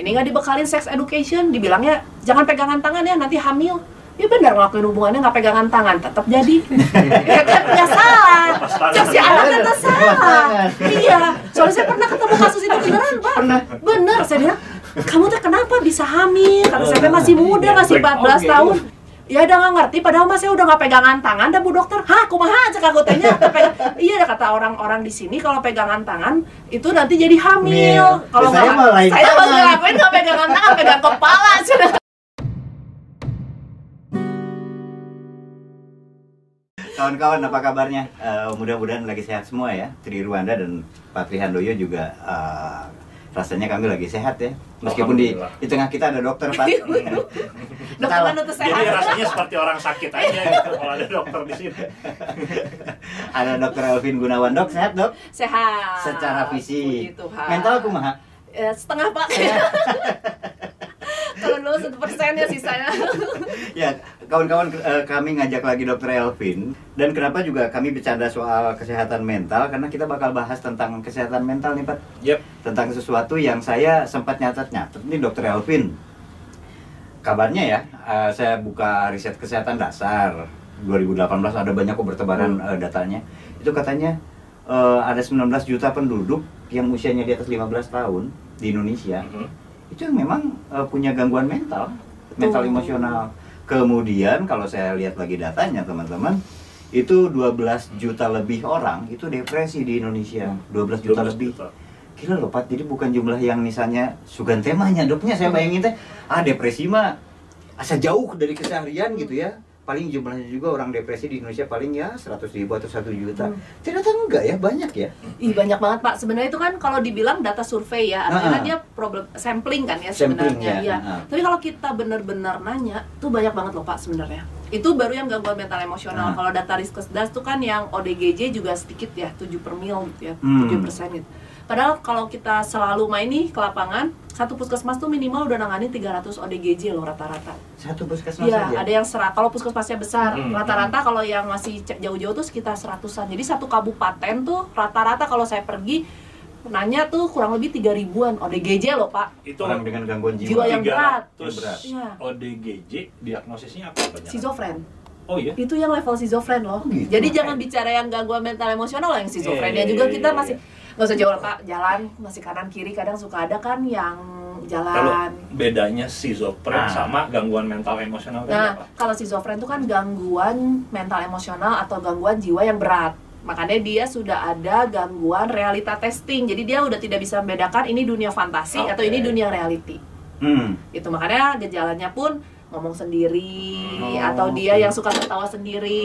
ini nggak dibekalin sex education dibilangnya jangan pegangan tangan ya nanti hamil. Ya benar ngelakuin hubungannya nggak pegangan tangan tetap jadi. Ya kan nggak salah. Cek si anak kan salah. Iya soalnya saya pernah ketemu kasus itu beneran pak. Bener saya bilang kamu tuh kenapa bisa hamil? Kata saya "Saya masih muda masih 14 tahun ya udah nggak ngerti padahal mas saya udah nggak pegangan tangan dan bu dokter hah kumaha cek aku tanya iya kata orang-orang di sini kalau pegangan tangan itu nanti jadi hamil Mil. kalau Saya nggak- saya mau ngelakuin nggak pegangan tangan pegang kepala sudah Kawan-kawan apa kabarnya? Eh, mudah-mudahan lagi sehat semua ya. Tri Ruanda dan Patri Handoyo juga eh, rasanya kami lagi sehat ya. Meskipun di, di tengah kita ada dokter Pak. dokter kan untuk Jadi sehat rasanya seperti orang sakit aja gitu kalau ada dokter di sini. ada dokter Elvin Gunawan dok sehat dok. sehat Secara fisik. Tuhan. Mental kumaha? Eh, setengah pak. Kalau dulu satu persen ya sisanya. Ya kawan-kawan eh, kami ngajak lagi dokter Elvin. Dan kenapa juga kami bercanda soal kesehatan mental? Karena kita bakal bahas tentang kesehatan mental nih Pak. Yep. tentang sesuatu yang saya sempat nyatet-nyatet nih dokter Elvin. Kabarnya ya eh, saya buka riset kesehatan dasar. 2018 ada banyak kok bertebaran eh, datanya. Itu katanya ada 19 juta penduduk yang usianya di atas 15 tahun di Indonesia Mhm. itu yang memang eh, punya gangguan mental mental Betul. emosional kemudian kalau saya lihat lagi datanya teman-teman itu 12 juta lebih orang itu depresi di Indonesia 12 juta 12 lebih juta. Gila loh Pat, jadi bukan jumlah yang misalnya sugan temanya doknya saya bayangin teh ah depresi mah asa jauh dari keseharian gitu ya paling jumlahnya juga orang depresi di Indonesia paling ya 100 ribu atau 1 juta Hmm. ternyata enggak ya banyak ya Ih banyak banget pak. Sebenarnya itu kan kalau dibilang data survei ya, artinya Ah. dia problem sampling kan ya Sampling, sebenarnya. ya. Iya. Ah. Tapi kalau kita benar-benar nanya, tuh banyak banget loh pak sebenarnya. Itu baru yang gangguan mental emosional. Ah. Kalau data Riskesdas tuh kan yang ODGJ juga sedikit ya, 7 per mil gitu ya, Hmm. 7 persen gitu. Padahal kalau kita selalu main nih ke lapangan, satu puskesmas tuh minimal udah nangani 300 ODGJ loh rata-rata. satu puskesmas Iya, saja ada yang serat. Kalau puskesmasnya besar, Hmm, rata-rata kalau yang masih jauh-jauh tuh sekitar seratusan. Jadi satu kabupaten tuh rata-rata kalau saya pergi nanya tuh kurang lebih tiga ribuan ODGJ loh pak. Itu orang dengan gangguan Jiwa jiwa, yang berat. 300 Yang berat. Iya. ODGJ diagnosisnya apa banyak? Schizofren. Oh iya. Itu yang level schizofren loh. Oh, gitu. Jadi jangan bicara yang gangguan mental emosional yang. Iya, Ya iya, juga iya, kita iya, masih iya. Nggak usah jauh lah pak. Jalan masih kanan kiri kadang suka ada kan yang Kalau jalan. bedanya schizofren Ah. sama gangguan mental emosional kan Nah, apa? kalau schizofren itu kan gangguan mental emosional atau gangguan jiwa yang berat. Makanya dia sudah ada gangguan realita testing. Jadi dia udah tidak bisa membedakan ini dunia fantasi atau Oke. ini dunia reality. hmm. Itu makanya gejalanya pun ngomong sendiri Oh, atau dia oke. yang suka ketawa sendiri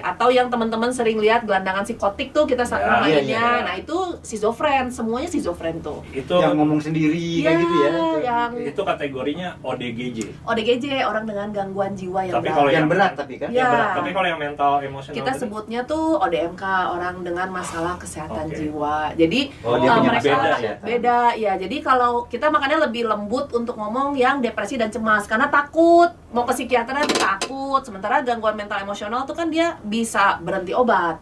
atau yang teman-teman sering lihat gelandangan psikotik tuh kita sama iya, mainnya. iya. Nah, itu schizofren, semuanya schizofren tuh. Itu yang ngomong sendiri kayak Iya, gitu ya yang itu kategorinya ODGJ. ODGJ orang dengan gangguan jiwa yang Tapi kalau yang yang- berat tapi kan. Ya, berat. Tapi kalau yang mental emosional kita tadi? sebutnya tuh ODMK orang dengan masalah kesehatan Oke. jiwa jadi Oh, dia uh, punya mereka beda ya? beda ya jadi kalau kita makanya lebih lembut untuk ngomong yang depresi dan cemas karena takut mau ke psikiater nanti takut sementara gangguan mental emosional tuh kan dia bisa berhenti obat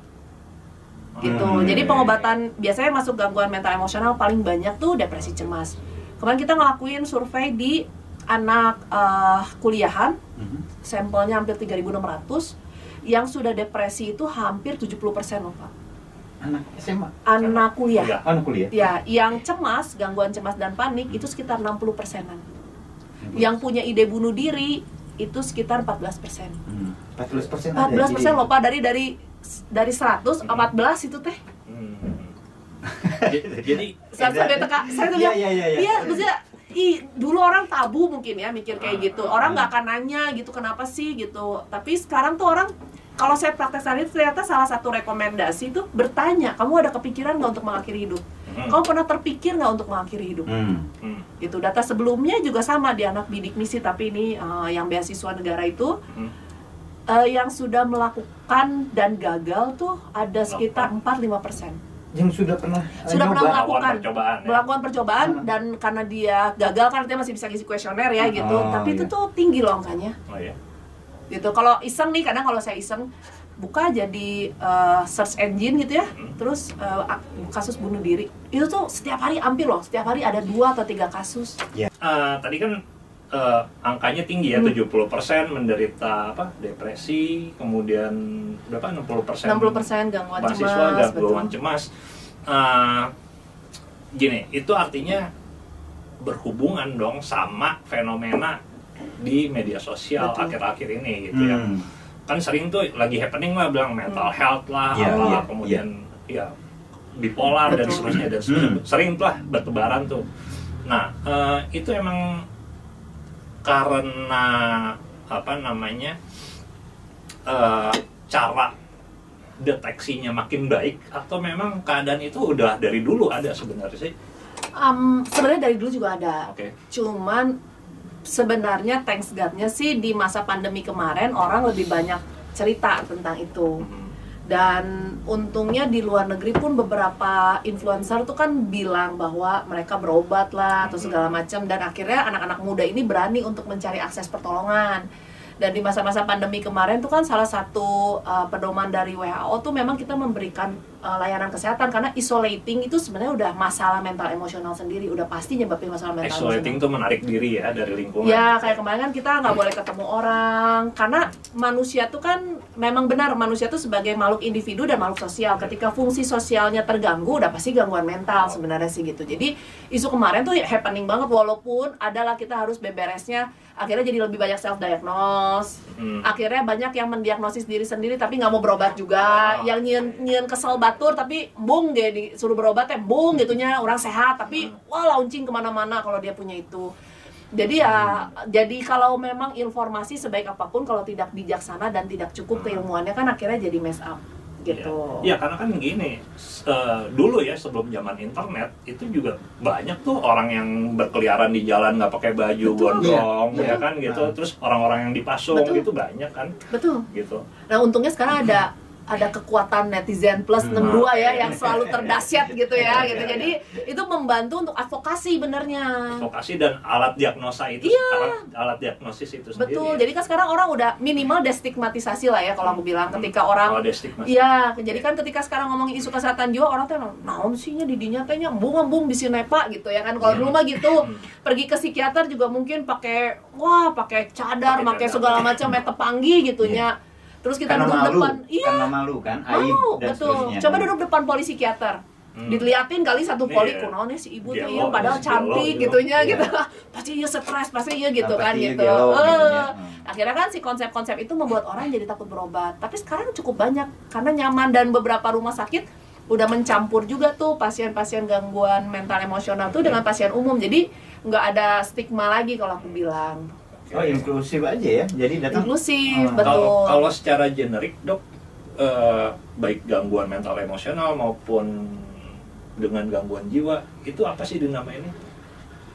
gitu Hmm. jadi pengobatan biasanya masuk gangguan mental emosional paling banyak tuh depresi cemas kemarin kita ngelakuin survei di anak uh, kuliahan Mhm. sampelnya hampir 3.600 yang sudah depresi itu hampir 70% loh Pak. anak SMA Anak kuliah. Kuliah. anak kuliah Ya, yang cemas, gangguan cemas dan panik itu sekitar 60 persenan. Yang punya ide bunuh diri itu sekitar 14 persen. Hmm. 14 persen ada 14 persen loh Pak dari dari dari 100 14 itu teh. Hmm. Jadi Saya sampai teka, saya tuh Iya, bilang, iya, iya, iya. Iya, maksudnya Ih, dulu orang tabu mungkin ya mikir kayak gitu. Orang Ah. nggak akan nanya gitu kenapa sih gitu. Tapi sekarang tuh orang kalau saya praktek sehari ternyata salah satu rekomendasi tuh bertanya, kamu ada kepikiran nggak untuk mengakhiri hidup? Hmm. Kamu pernah terpikir nggak untuk mengakhiri hidup? Hmm. Hmm. Itu data sebelumnya juga sama di anak bidik misi tapi ini eh, yang beasiswa negara itu Hmm. eh, yang sudah melakukan dan gagal tuh ada sekitar 4-5 persen. yang sudah pernah eh, Sudah pernah melakukan. Melakukan percobaan, ya? melakukan percobaan Hmm. dan karena dia gagal kan dia masih bisa ngisi kuesioner ya gitu Oh, tapi itu iya. tuh tinggi loh angkanya Oh iya. gitu kalau iseng nih kadang kalau saya iseng buka jadi eh, search engine gitu ya Hmm. terus eh, ak- kasus bunuh diri itu tuh setiap hari hampir loh setiap hari ada dua atau tiga kasus Eh, tadi kan eh, angkanya tinggi ya, Hmm. 70% menderita apa? depresi, kemudian berapa? 60% 60% gangguan mahasiswa cemas gangguan cemas. Eh, gini, itu artinya berhubungan dong sama fenomena di media sosial Betul. akhir-akhir ini gitu ya. Kan sering tuh lagi happening lah bilang mental Hmm. health lah, Iya, apa iya, kemudian ya bipolar dan seterusnya dan seterusnya. Hmm. Sering tuh lah bertebaran tuh. Nah, eh, itu emang karena apa namanya eh, cara deteksinya makin baik atau memang keadaan itu udah dari dulu ada sebenarnya sih? Um, sebenarnya dari dulu juga ada Oke. cuman sebenarnya thanks God-nya sih di masa pandemi kemarin orang lebih banyak cerita tentang itu. Hmm. dan untungnya di luar negeri pun beberapa influencer tuh kan bilang bahwa mereka berobat lah atau segala macam. Dan akhirnya anak-anak muda ini berani untuk mencari akses pertolongan. Dan di masa-masa pandemi kemarin tuh kan salah satu uh, pedoman dari WHO tuh memang kita memberikan uh, layanan kesehatan karena isolating itu sebenarnya udah masalah mental emosional sendiri udah pasti nyebabin masalah mental Isolating emosional. tuh menarik diri ya dari lingkungan. Ya kayak kemarin kan kita nggak boleh ketemu orang karena manusia tuh kan memang benar manusia tuh sebagai makhluk individu dan makhluk sosial. Ketika fungsi sosialnya terganggu udah pasti gangguan mental sebenarnya sih gitu. Jadi isu kemarin tuh happening banget walaupun adalah kita harus beberesnya akhirnya jadi lebih banyak self diagnose. Hmm. Akhirnya banyak yang mendiagnosis diri sendiri tapi nggak mau berobat juga. Oh. Yang nyien nyien kesel batur tapi bung dia disuruh berobat ya bung gitunya orang sehat tapi wah launching ke mana-mana kalau dia punya itu. Jadi ya, jadi kalau memang informasi sebaik apa pun kalau tidak bijaksana dan tidak cukup keilmuannya kan akhirnya jadi mess up gitu. Iya, karena kan gini, eh, dulu ya sebelum zaman internet itu juga banyak tuh orang yang berkeliaran di jalan nggak pakai baju Betul. gondrong, Iya, ya betul. kan gitu. Nah. Terus orang-orang yang dipasung Betul. itu banyak kan, Betul. gitu. Nah untungnya sekarang ada ada kekuatan netizen plus Hmm. 62 ya yang selalu terdahsyat gitu ya gitu. Jadi itu membantu untuk advokasi benernya. Vokasi dan alat diagnosa itu, Iya. alat, alat diagnosis itu sendiri. Betul. ya. Jadi kan sekarang orang udah minimal destigmatisasi lah ya kalau aku bilang ketika Oh, orang stigma. Iya, jadi kan ketika sekarang ngomongin isu kesehatan jiwa orang tuh naon sih nya di dinya teh nya embung embung di sinepa gitu ya kan. Kalau Iya. dulu mah gitu, Hmm. pergi ke psikiater juga mungkin pakai wah, pakai cadar, Pakai segala macam meta panggih gitu Iya. Terus kita karena duduk malu, depan, iya, karena malu kan, aib malu, dan betul. seterusnya. Coba duduk depan poli psikiater. Hmm. Diliatin kali satu poli Iya. kunaonnya si ibu tuh iya padahal cantik gitunya Iya. gitu. pasti iya stres, pasti iya gitu Nah, kan iya gitu. gelo, Eh. Hmm. Akhirnya kan si konsep-konsep itu membuat orang jadi takut berobat. Tapi sekarang cukup banyak karena nyaman dan beberapa rumah sakit udah mencampur juga tuh pasien-pasien gangguan mental emosional tuh dengan pasien umum. Jadi nggak ada stigma lagi kalau aku bilang. Oh inklusif aja ya, jadi datang. Inklusif, Hmm. betul. Kalau kalau secara generik dok, eh, baik gangguan mental emosional maupun dengan gangguan jiwa itu apa sih dinamainnya?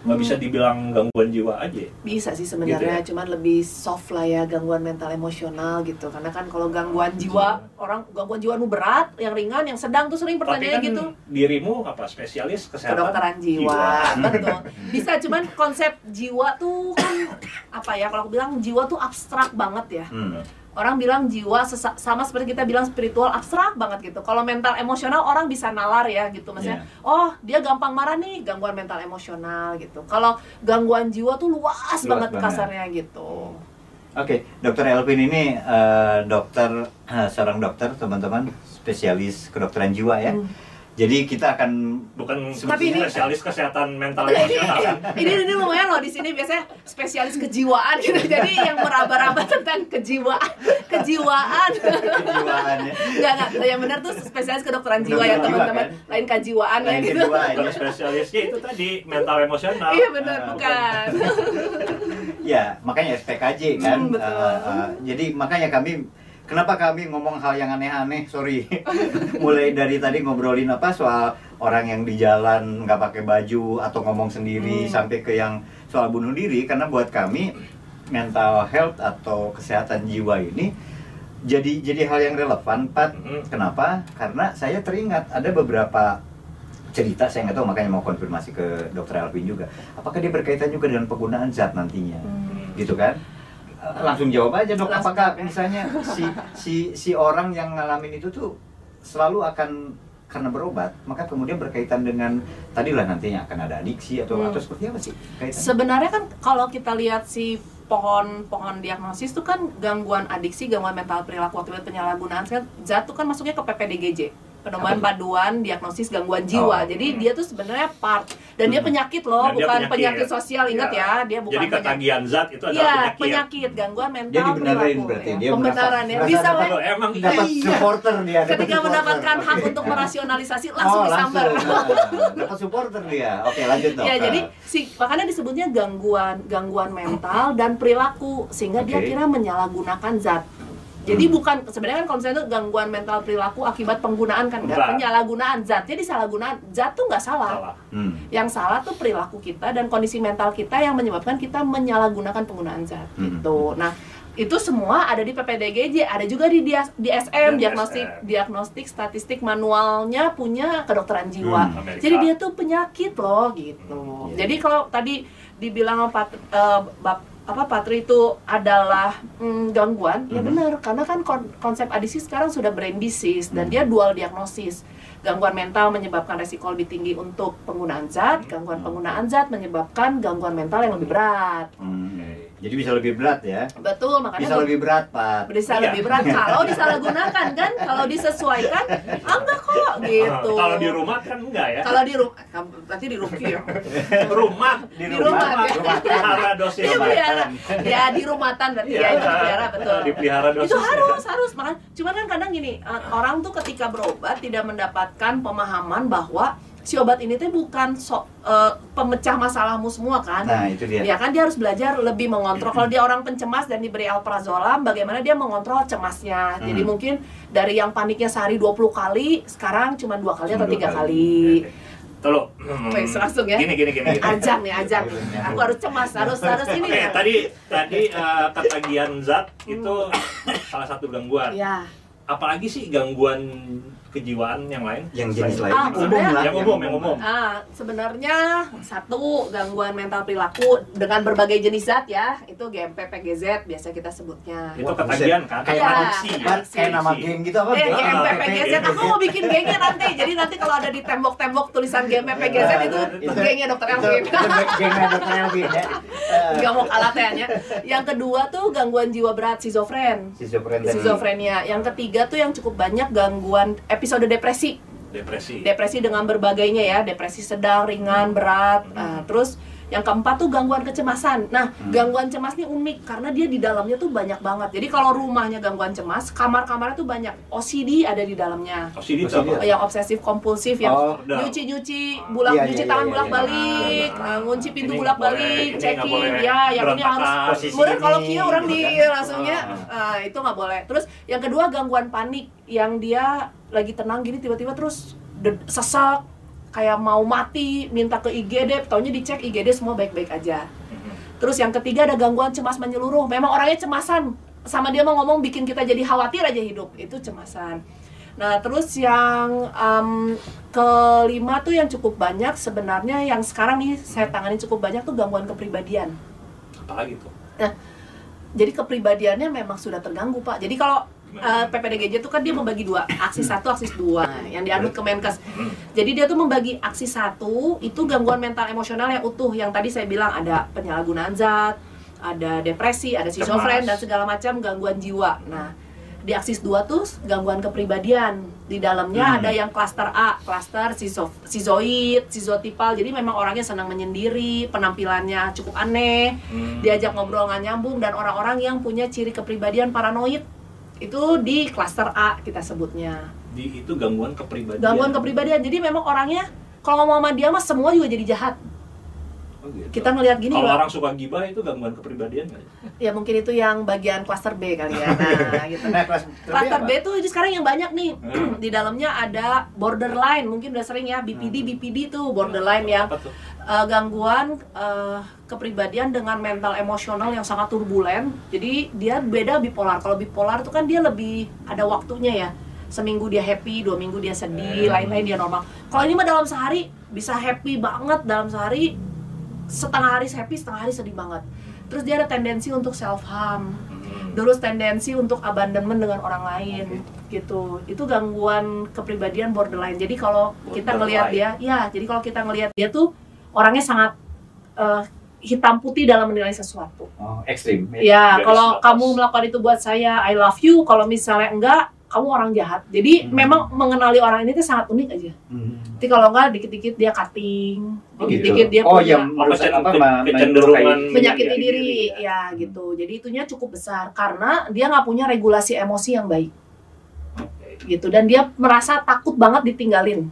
Nggak Hmm. bisa dibilang gangguan jiwa aja. ya? bisa sih sebenarnya Gitu cuman lebih soft lah ya gangguan mental emosional gitu karena kan kalau gangguan jiwa orang gangguan jiwa nu berat yang ringan yang sedang tuh sering Tapi pertanyaannya kan gitu dirimu apa spesialis kesehatan? kedokteran jiwa, betul bisa cuman konsep jiwa tuh kan apa ya kalau aku bilang jiwa tuh abstrak banget ya Hmm. Orang bilang jiwa sama seperti kita bilang spiritual abstrak banget gitu kalau mental emosional orang bisa nalar ya gitu maksudnya oh dia gampang marah nih gangguan mental emosional gitu kalau gangguan jiwa tuh luas, Luas banget banget. kasarnya gitu Oke, Dokter Elvin ini eh, dokter eh, seorang dokter teman-teman spesialis kedokteran jiwa ya. Hmm. Jadi kita akan Bukan Tapi ini- spesialis kesehatan mental ini, emosional ini ini lumayan loh di sini biasanya spesialis kejiwaan gitu jadi yang meraba-raba tentang kejiwaan kejiwaan kejiwaan ya. nggak nggak yang benar tuh spesialis kedokteran jiwa ya teman-teman kan? lain kejiwaan ya Lain gitu kejiwaan. Kalau spesialisnya itu tadi mental emosional. iya benar Ah, bukan Ya, makanya SPKJ kan. Hmm, betul. Eh, eh, jadi makanya kami kenapa kami ngomong hal yang aneh-aneh, sorry. Mulai dari tadi ngobrolin apa soal orang yang di jalan nggak pakai baju atau ngomong sendiri Hmm. sampai ke yang soal bunuh diri karena buat kami mental health atau kesehatan jiwa ini jadi jadi hal yang relevan, Pat. Mhm. Kenapa? Karena saya teringat ada beberapa cerita saya nggak tahu makanya mau konfirmasi ke dokter Alvin juga apakah dia berkaitan juga dengan penggunaan zat nantinya Hmm. gitu kan langsung jawab aja dok Langsung apakah jawab ya. misalnya si si si orang yang ngalamin itu tuh selalu akan karena berobat, maka kemudian berkaitan dengan tadilah nantinya akan ada adiksi atau Hmm. atau seperti apa sih? kaitannya? Sebenarnya kan kalau kita lihat si pohon-pohon diagnosis itu kan gangguan adiksi, gangguan mental perilaku akibat penyalahgunaan zat itu kan masuknya ke PPDGJ. Pedoman Apa paduan diagnosis gangguan jiwa. Oh, Jadi hmm. dia tuh sebenarnya part dan dia Hmm. penyakit loh, Dan bukan penyakit. penyakit. sosial. Ingat Ya. ya, dia bukan Jadi penyakit. ketagihan zat itu adalah Iya, penyakit. penyakit, gangguan mental Dia dibenerin perilaku, berarti, ya. dia Pembenaran merasa- ya. merasa Bisa. Kalau emang dapat Iya. supporter dia dapat ketika supporter. mendapatkan hak untuk merasionalisasi langsung oh, disambar. langsung. Nah, dapat supporter dia oke lanjut dok Ya, jadi si makanya disebutnya gangguan gangguan mental dan perilaku sehingga dia kira menyalahgunakan zat. Jadi Hmm. bukan sebenarnya kan kalau misalnya itu gangguan mental perilaku akibat penggunaan kan enggak Enggak. penyalahgunaan zat. Jadi salahgunaan zat tuh nggak salah. salah. Hmm. Yang salah tuh perilaku kita dan kondisi mental kita yang menyebabkan kita menyalahgunakan penggunaan zat Hmm. gitu. Nah, itu semua ada di PPDGJ, ada juga di dia- di SM Di diagnostik DSM. diagnostik statistik manualnya punya kedokteran jiwa. Hmm, Amerika. Jadi dia tuh penyakit loh gitu. Hmm, iya. Jadi kalau tadi dibilang Pat, eh, Bap- apa Patri itu adalah mm, gangguan, ya Mhm. benar karena kan kon- konsep adiksi sekarang sudah brain disease dan Hmm. dia dual diagnosis. Gangguan mental menyebabkan resiko lebih tinggi untuk penggunaan zat, gangguan Hmm. penggunaan zat menyebabkan gangguan mental yang lebih berat. Hmm. Jadi bisa lebih berat ya Betul, makanya bisa lebih berat pak bisa Iya. lebih berat kalau disalahgunakan kan, kalau disesuaikan, ah, enggak kok gitu. Kalau di rumah kan enggak ya. kalau di rumah, berarti di rumah ya. rumah di Di rumah rumah, ya. rumah pelihara dosis. Iya, pelihara. Ya di rumahtan berarti ya, itu pelihara betul. Dipelihara dosis. Itu harus, harus. Makan. Cuman kan kadang gini, eh, orang tuh ketika berobat tidak mendapatkan pemahaman bahwa si obat ini tuh bukan so, eh, pemecah masalahmu semua kan. nah itu dia Ya kan dia harus belajar lebih mengontrol. Kalau dia orang pencemas dan diberi alprazolam, bagaimana dia mengontrol cemasnya. Hmm. Jadi mungkin dari yang paniknya sehari 20 kali, sekarang cuma dua kali atau tiga kali. kali. Tolong. Wes, langsung ya. Gini gini gini. gini. Ajang nih, ajang. Aku harus cemas, harus harus ini Oke, ya. tadi tadi eh, ketagihan zat itu salah satu gangguan. Ya. Apalagi sih gangguan kejiwaan yang lain? yang jenis lain Ah, yang umum sebenarnya- lah Yang umum, yang umum. Ah, sebenarnya satu gangguan mental perilaku dengan berbagai jenis zat ya, itu GMP PGZ biasa kita sebutnya. Itu Wah, ketagihan kan? kayak Iya. adiksi. Kan kayak nama geng gitu apa Eh? GMP Ah, PGZ, GMP. aku mau bikin gengnya nanti. Jadi nanti kalau ada di tembok-tembok tulisan GMP PGZ itu Itu- gengnya dokter Elvin. gengnya dokter Elvin ya Eh, Gak mau kalah tehnya. Yang kedua tuh gangguan jiwa berat, schizofren. Schizofrenia. Yang ketiga tuh yang cukup banyak gangguan episode depresi. Depresi. depresi dengan berbagainya ya depresi sedang ringan berat Nah, terus yang keempat tuh gangguan kecemasan nah Hmm. gangguan cemas ini unik karena dia di dalamnya tuh banyak banget jadi kalau rumahnya gangguan cemas kamar-kamarnya tuh banyak OCD ada di dalamnya OCD itu OCD. apa? yang obsesif kompulsif yang Oh, udah. nyuci nyuci bulak Iya, nyuci iya, tangan iya, bolak balik iya. Nah, ngunci pintu nggak balik checking ya yang ini harus kemudian kalau kia orang di langsungnya Ah. ah, itu nggak boleh terus yang kedua gangguan panik yang dia lagi tenang gini tiba-tiba terus sesak kayak mau mati minta ke IGD taunya dicek IGD semua baik-baik aja. Mhm. terus yang ketiga ada gangguan cemas menyeluruh. Memang orangnya cemasan. Sama dia mau ngomong bikin kita jadi khawatir aja hidup. Itu cemasan. Nah terus yang em, kelima tuh yang cukup banyak sebenarnya yang sekarang nih saya tangani cukup banyak tuh gangguan kepribadian. Apalagi tuh? jadi kepribadiannya memang sudah terganggu pak. Jadi kalau uh, PPDGJ itu kan dia membagi dua aksis satu aksis dua yang dianut ke Menkes. Hmm. jadi dia tuh membagi aksis satu itu gangguan mental emosional yang utuh yang tadi saya bilang ada penyalahgunaan zat ada depresi ada schizofren dan segala macam gangguan jiwa. Nah di aksis dua tuh gangguan kepribadian. Di dalamnya Hmm. ada yang klaster A klaster schizoid schizotipal jadi memang orangnya senang menyendiri penampilannya cukup aneh. Hmm. diajak ngobrol nggak nyambung dan orang-orang yang punya ciri kepribadian paranoid itu di klaster A kita sebutnya Di itu gangguan kepribadian. gangguan kepribadian jadi memang orangnya kalau ngomong sama dia mah semua juga jadi jahat Oh, gitu. kita ngelihat gini Kalau orang suka gibah itu gangguan kepribadian nggak? ya mungkin itu yang bagian klaster B kali ya nah gitu nah Klaster apa? B tuh jadi sekarang yang banyak nih Hmm. di dalamnya ada borderline mungkin udah sering ya BPD BPD tuh borderline yang Apa tuh? Uh, gangguan uh, kepribadian dengan mental emosional yang sangat turbulen. Jadi dia beda bipolar. Kalau bipolar itu kan dia lebih ada waktunya ya. Seminggu dia happy, dua minggu dia sedih, Hmm. lain-lain dia normal. Kalau ini mah dalam sehari bisa happy banget dalam sehari setengah hari happy setengah hari sedih banget terus dia ada tendensi untuk self harm Hmm. terus tendensi untuk abandonment dengan orang lain gitu itu gangguan kepribadian borderline jadi kalau kita ngelihat dia ya jadi kalau kita ngelihat dia tuh orangnya sangat eh, hitam putih dalam menilai sesuatu. Oh, ekstrim. ya Garis kalau kamu melakukan itu buat saya I love you. Kalau misalnya enggak kamu orang jahat. Hmm. jadi memang mengenali orang ini tuh sangat unik aja. Hmm. tapi kalau enggak dikit-dikit dia cutting Oh, dikit-dikit dia oh, punya yang merusak apa? Kecenderungan menyakiti menyakiti diri. diri, ya gitu. Jadi itunya cukup besar karena dia nggak punya regulasi emosi yang baik. Gitu. Dan dia merasa takut banget ditinggalin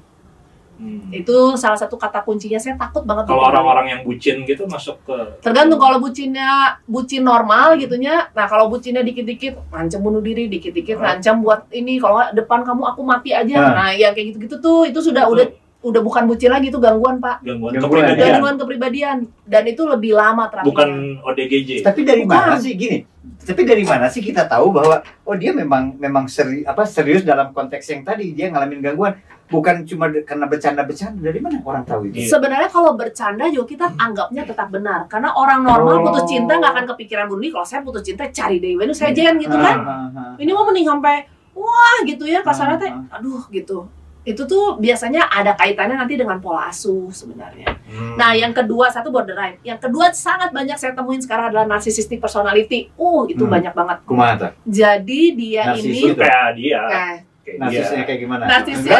Hmm. itu salah satu kata kuncinya saya takut banget Kalau ditinggalin. orang-orang yang bucin gitu masuk ke tergantung kalau bucinnya bucin normal gitunya nah kalau bucinnya dikit-dikit ngancam bunuh diri dikit-dikit Hmm. ngancam buat ini kalau depan kamu aku mati aja Hmm. nah yang kayak gitu-gitu tuh itu sudah udah udah bukan bucin lagi itu gangguan pak gangguan Gangguan, kepribadian, gangguan kepribadian dan itu lebih lama terapinya bukan ODGJ. Tapi dari Bukan. mana sih gini? Tapi dari mana sih kita tahu bahwa oh dia memang memang seri, apa serius dalam konteks yang tadi dia ngalamin gangguan bukan cuma karena bercanda-bercanda dari mana orang tahu itu? Iya. Sebenarnya kalau bercanda juga kita anggapnya tetap benar karena orang normal Oh. putus cinta nggak akan kepikiran bunuh diri. Kalau saya putus cinta cari deh, Venus saya jen gitu kan. Ah, ah, ah. Ini mau mending sampai wah gitu ya kasarnya teh, Ah, aduh gitu. Itu tuh biasanya ada kaitannya nanti dengan pola asuh sebenarnya. Hmm. Nah yang kedua satu borderline, yang kedua sangat banyak saya temuin sekarang adalah narcissistic personality. Uh itu Hmm. banyak banget. kumaha tuh? Jadi dia Narsis ini, kayak dia, nah, Narsisnya kayak gimana? Narsisnya-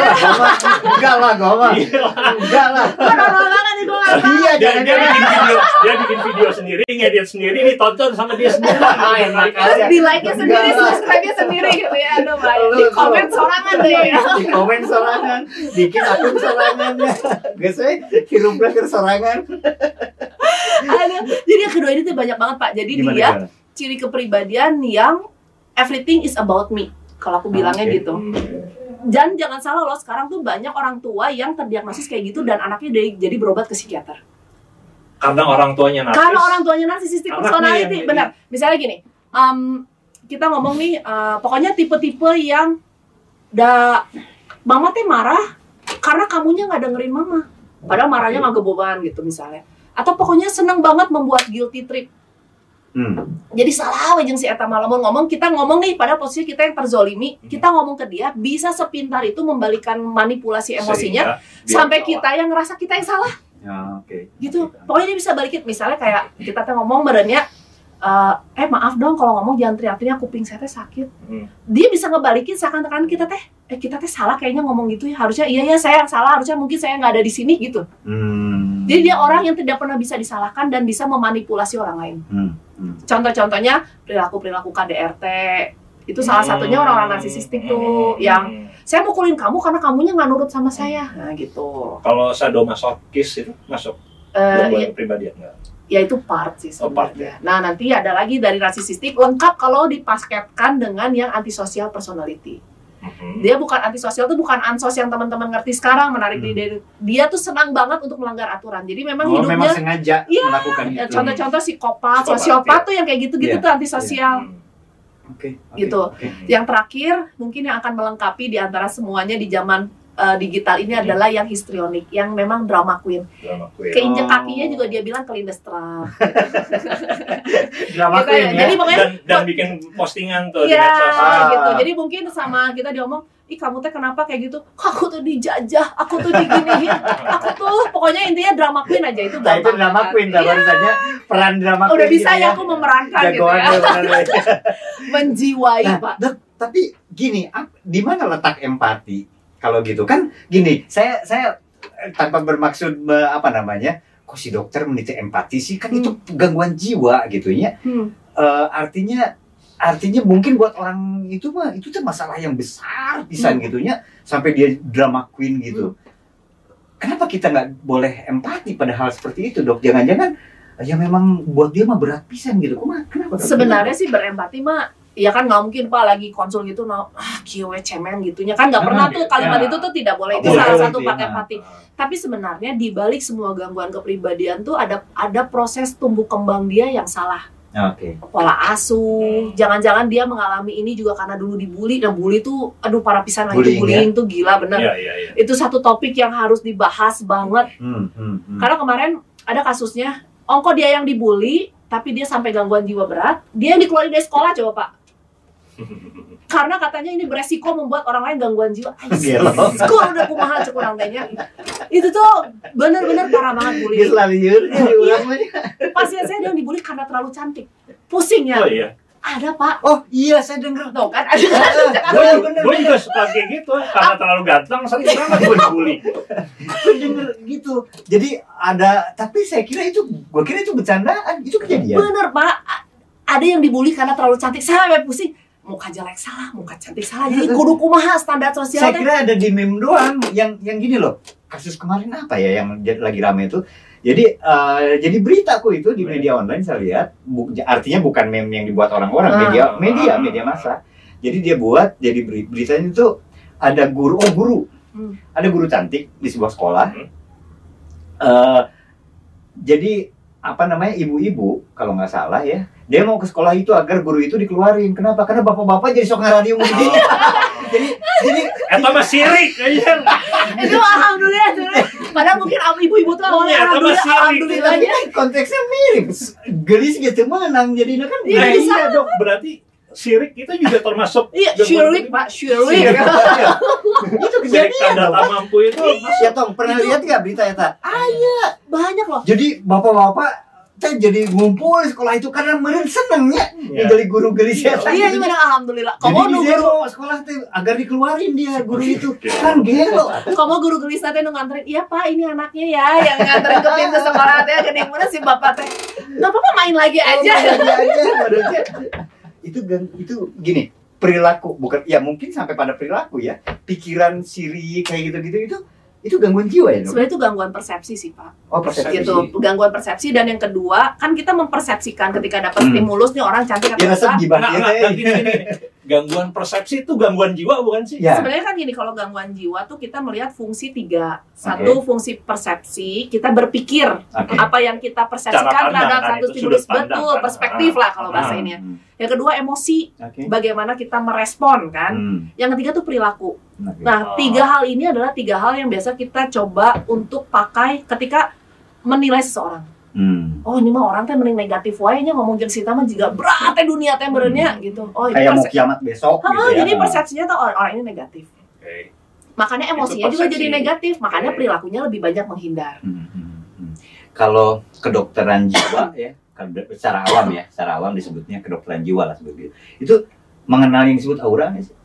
Enggak lah, gua mah. Enggak lah. Iya. Gue. Iya, dia, dia bikin video, dia bikin video sendiri, ngedit sendiri, ditonton sama dia sendiri. Terus di like-nya sendiri, subscribe-nya sendiri gitu ya. Aduh. Lu- Di komen sorangan deh ya. Di komen sorangan, bikin akun sorangannya. Guys, we hirup ke sorangan. Aduh. Jadi yang kedua ini tuh banyak banget, Pak. Jadi Gimana, dia gimana? ciri kepribadian yang everything is about me. Kalau aku bilangnya Oke. gitu. Dan jangan salah loh, sekarang tuh banyak orang tua yang terdiagnosis kayak gitu dan anaknya dari, jadi berobat ke psikiater. Karena orang tuanya narsis. Karena orang tuanya narcissistic Anaknya personality, yang benar. Misalnya gini, um, kita ngomong nih, uh, pokoknya tipe-tipe yang da mama teh marah karena kamunya nggak dengerin mama. Padahal marahnya nggak geboban gitu misalnya. Atau pokoknya seneng banget membuat guilty trip. Hmm. Jadi salah jeung si eta malamun ngomong, kita ngomong nih pada posisi kita yang terzolimi, kita ngomong ke dia bisa sepintar itu membalikan manipulasi emosinya Sehingga sampai kita yang ngerasa kita yang salah. Ya, oke. gitu. Pokoknya dia bisa balikin. Misalnya kayak kita teh ngomong badannya eh, eh maaf dong kalau ngomong jangan teriak-teriak kuping saya teh sakit Hmm. dia bisa ngebalikin seakan-akan kita teh eh kita teh salah kayaknya ngomong gitu ya harusnya iya ya saya yang salah harusnya mungkin saya nggak ada di sini gitu Hmm. jadi dia orang yang tidak pernah bisa disalahkan dan bisa memanipulasi orang lain Hmm. Hmm. contoh-contohnya perilaku perilaku KDRT itu salah Hmm. satunya orang-orang narsisistik tuh Hmm. yang saya mukulin kamu karena kamunya nggak nurut sama saya nah gitu kalau sadomasokis itu masuk Eh, gangguan ya, kepribadian nggak? Ya itu part sih Oh, part, sebenarnya. Nah nanti ada lagi dari narsisistik lengkap kalau dipasketkan dengan yang antisocial personality. Hmm. Dia bukan antisosial tuh bukan ansos yang teman-teman ngerti sekarang menarik Hmm. diri. Dia tuh senang banget untuk melanggar aturan. Jadi memang Oh, memang hidupnya sengaja Iya, melakukan ya, itu. contoh-contoh psikopat, Psikopat, sosiopat ya. tuh yang kayak gitu-gitu Iya, tuh antisosial. Hmm. Oke. oke, Gitu. oke. Yang terakhir mungkin yang akan melengkapi di antara semuanya di zaman eh, digital ini Hmm. adalah yang histrionik, yang memang drama queen. Drama queen. Keinjek Oh. kakinya juga dia bilang kelindes trap. Drama Gitu queen ya. ya. Jadi pokoknya dan dan bikin postingan tuh di Iya, medsos. Ah. gitu. Jadi mungkin sama kita diomong, ih kamu teh kenapa kayak gitu? Aku tuh dijajah, aku tuh diginiin, aku tuh pokoknya intinya drama queen aja itu Nah, itu drama queen, dah Iya, barusannya peran drama queen. udah bisa gitu ya aku memerankan gitu Jagoan ya, bener lu. menjiwai Nah, pak. Tapi gini, di mana letak empati? Kalau gitu kan, gini, saya saya eh, tanpa bermaksud me- apa namanya, kok si dokter meniti empati sih? Kan itu gangguan jiwa gitu ya. Hmm. Eh, artinya artinya mungkin buat orang itu mah itu tuh masalah yang besar pisan Hmm. gitu ya sampai dia drama queen gitu. Kenapa kita nggak boleh empati pada hal seperti itu dok? Jangan-jangan ya memang buat dia mah berat pisan gitu. Kok kenapa? Dok? Sebenarnya sih berempati mah Ya kan nggak mungkin pak lagi konsul gitu, nah, ah kiwe cemen gitunya kan nggak pernah Ah, tuh kalimat ya. itu tuh tidak boleh itu boleh salah satu ya. part empati. Tapi sebenarnya di balik semua gangguan kepribadian tuh ada ada proses tumbuh kembang dia yang salah. Oke. pola asuh Hmm. jangan-jangan dia mengalami ini juga karena dulu dibully nah bully tuh aduh para pisan lagi Bullying, bullying tuh gila bener Iya, iya, iya. itu satu topik yang harus dibahas banget Hmm, hmm, hmm. karena kemarin ada kasusnya ongko dia yang dibully tapi dia sampai gangguan jiwa berat dia yang dikeluarin dari sekolah coba pak karena katanya ini beresiko membuat orang lain gangguan jiwa skor udah kumaha cek urang tehnya itu tuh bener-bener parah banget Dia bullying selalu liur Iya. jadi orang mah. pasien saya dia yang dibully karena terlalu cantik pusing ya Oh iya. ada pak Oh iya saya dengar. tuh kan ada Gue gue juga suka kayak gitu karena terlalu ganteng sering banget gue dibully. Saya denger gitu. Jadi ada tapi saya kira itu gua kira itu bercandaan. Itu kejadian. bener pak ada yang dibully karena terlalu cantik saya sampai pusing muka jelek salah muka cantik salah jadi kudu kumaha standar sosial Saya kira ada di meme doang yang yang gini loh. Kasus kemarin apa ya yang lagi rame itu? Jadi eh, jadi beritaku itu di media online saya lihat bu- artinya bukan meme yang dibuat orang-orang, Ah. media media media massa. Jadi dia buat jadi beri- beritanya itu ada guru oh guru. Hmm. Ada guru cantik di sebuah sekolah. Hmm. Eh, jadi apa namanya ibu-ibu kalau nggak salah ya dia mau ke sekolah itu agar guru itu dikeluarin. Kenapa? Karena bapak-bapak jadi sok radio mudi jadi jadi Eta mah sirik kayaknya. itu alhamdulillah alhamdulillah. padahal mungkin ibu-ibu tuh awalnya Iya, alhamdulillah Tapi konteksnya mirip. Gelis gitu menang jadi kan. Iya, Nah, bisa. iya dok, berarti sirik itu juga termasuk iya syirik pak syirik. Itu Sirik kejadian tanda tak mampu itu. Ya tong pernah Itu- lihat nggak berita eta? Banyak loh. Jadi bapak-bapak teh jadi ngumpul di sekolah itu karena meren senengnya Iya. jadi guru gelis Iya. eta. iya gitu. gimana? Alhamdulillah. Kamu di nu guru sekolah teh agar dikeluarin dia guru itu. kan gelo. kamu guru gelis nanti nu nganterin iya pak ini anaknya ya yang nganterin ke pintu sekolah teh gede mana si bapak teh. Nggak apa-apa main lagi aja. aja aja maksudnya. itu itu gini perilaku bukan ya mungkin sampai pada perilaku ya pikiran siri kayak gitu gitu itu itu gangguan jiwa ya dok? sebenarnya itu gangguan persepsi sih pak oh persepsi gitu gangguan persepsi dan yang kedua kan kita mempersepsikan ketika dapat Hmm. stimulus nih orang cantik atau ya enggak gimana ya gini, gini, gini. Gangguan persepsi itu gangguan jiwa bukan sih? ya Sebenarnya kan gini, kalau gangguan jiwa tuh kita melihat fungsi tiga. Satu fungsi persepsi, kita berpikir oke apa yang kita persepsikan pandang, terhadap kan, satu itu stimulus pandang, betul, kan. perspektif lah kalau Ah. bahasa ini. Hmm, Yang kedua emosi, oke bagaimana kita merespon kan. Hmm, Yang ketiga tuh perilaku. oke. Nah, Oh. tiga hal ini adalah tiga hal yang biasa kita coba untuk pakai ketika menilai seseorang. Hmm. Oh ini mah orang teh mending negatif wae nya ngomong jeung si mah juga berat teh dunia teh bereunnya gitu. Oh ini kayak mau kiamat besok Ah, gitu ya jadi persepsinya tuh orang, orang ini negatif. Oke. Makanya emosinya juga jadi negatif, makanya Oke. perilakunya lebih banyak menghindar. Hmm, hmm, hmm. Kalau kedokteran jiwa ya, secara awam ya, secara awam disebutnya kedokteran jiwa lah seperti itu. Itu mengenal yang disebut aura nggak sih?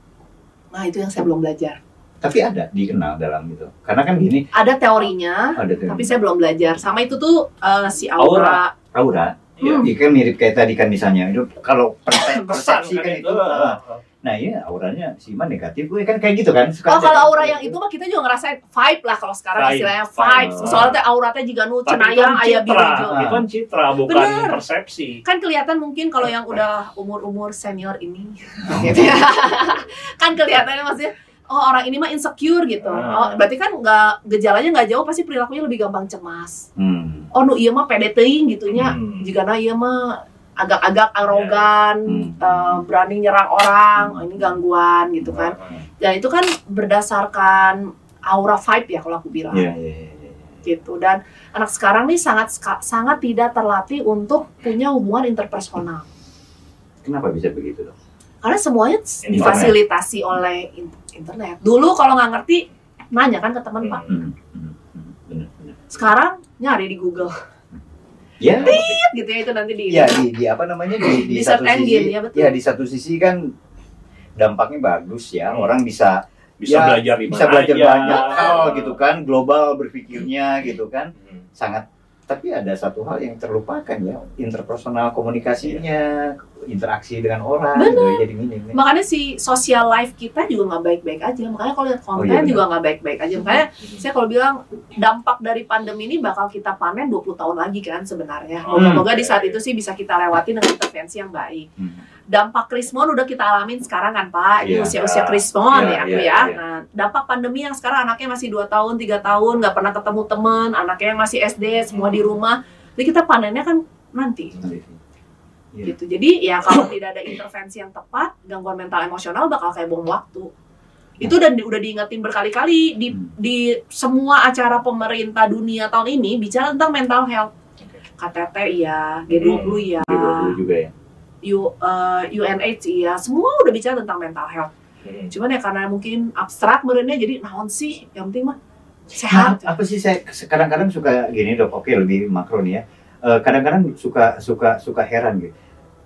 Nah itu yang saya belum belajar. Tapi ada dikenal dalam itu. Karena kan gini, Ada teorinya, ada tuh tapi saya belum belajar. Sama itu tuh eh, si aura. aura. Iya. Hmm. Ya kan mirip kayak tadi kan misalnya itu kalau persepsi kan kan itu. itu. ah. Nah iya auranya si Iman negatif gue kan kayak gitu kan. Suka Oh kalau aura yang itu mah kita juga ngerasain vibe lah kalau sekarang Vibe. istilahnya Vibe. vibe. Soalnya aura teh juga nu cenayang kan aya biru. Ah. itu kan citra bukan Bener. persepsi. Kan kelihatan mungkin kalau yang udah umur-umur senior ini gitu ya. kan kelihatannya maksudnya oh orang ini mah insecure gitu. Oh, Ah. berarti kan nggak gejalanya nggak jauh pasti perilakunya lebih gampang cemas. Hmm. Oh nu iya mah pede teuing gitunya. Hmm. Jika nah iya mah agak-agak arogan, Hmm. eh, berani nyerang orang, oh, ini gangguan gitu kan. Dan itu kan berdasarkan aura vibe ya kalau aku bilang. Iya iya iya. iya. gitu dan anak sekarang nih sangat sangat tidak terlatih untuk punya hubungan interpersonal Kenapa bisa begitu dong? karena semuanya difasilitasi oleh internet dulu kalau nggak ngerti nanya kan ke teman pak Hmm. Hmm. Hmm. Benar benar. sekarang nyari di Google Ya, gitu ya itu nanti di ya di, di apa namanya di, di, Di satu search sisi engine, ya, betul. ya di satu sisi kan dampaknya bagus ya Hmm. orang bisa Bisa Ya, belajar di bisa belajar aja. banyak hal gitu kan global berpikirnya gitu kan Hmm. sangat tapi ada satu hal yang terlupakan ya interpersonal komunikasinya interaksi dengan orang gitu ya, jadi minim ya. makanya si social life kita juga nggak baik-baik aja. Makanya kalau lihat konten Oh, iya, juga nggak baik-baik aja. Makanya saya kalau bilang dampak dari pandemi ini bakal kita panen 20 tahun lagi kan sebenarnya. Hmm. moga-moga di saat itu sih bisa kita lewati dengan intervensi yang baik. Hmm. Dampak krismon udah kita alamin sekarang kan pak? Iya. di usia-usia krismon Iya, ya aku iya, ya. iya. nah dampak pandemi yang sekarang anaknya masih dua tahun tiga tahun nggak pernah ketemu teman anaknya yang masih SD semua di rumah. Jadi kita panennya kan nanti. Iya. gitu. Jadi ya kalau tidak ada intervensi yang tepat gangguan mental emosional bakal kayak bom waktu. Itu udah udah diingetin berkali-kali. Di Hmm. di semua acara pemerintah dunia tahun ini bicara tentang mental health. KTT iya, G20 iya, G20 juga ya. U, eh, UNH iya, semua udah bicara tentang mental health. Hmm. Cuman ya karena mungkin abstrak merenya jadi naon sih, yang penting mah Nah, sehat. apa sih saya kadang-kadang suka gini dok, oke lebih makro nih ya. Eh, Kadang-kadang suka suka suka heran gitu.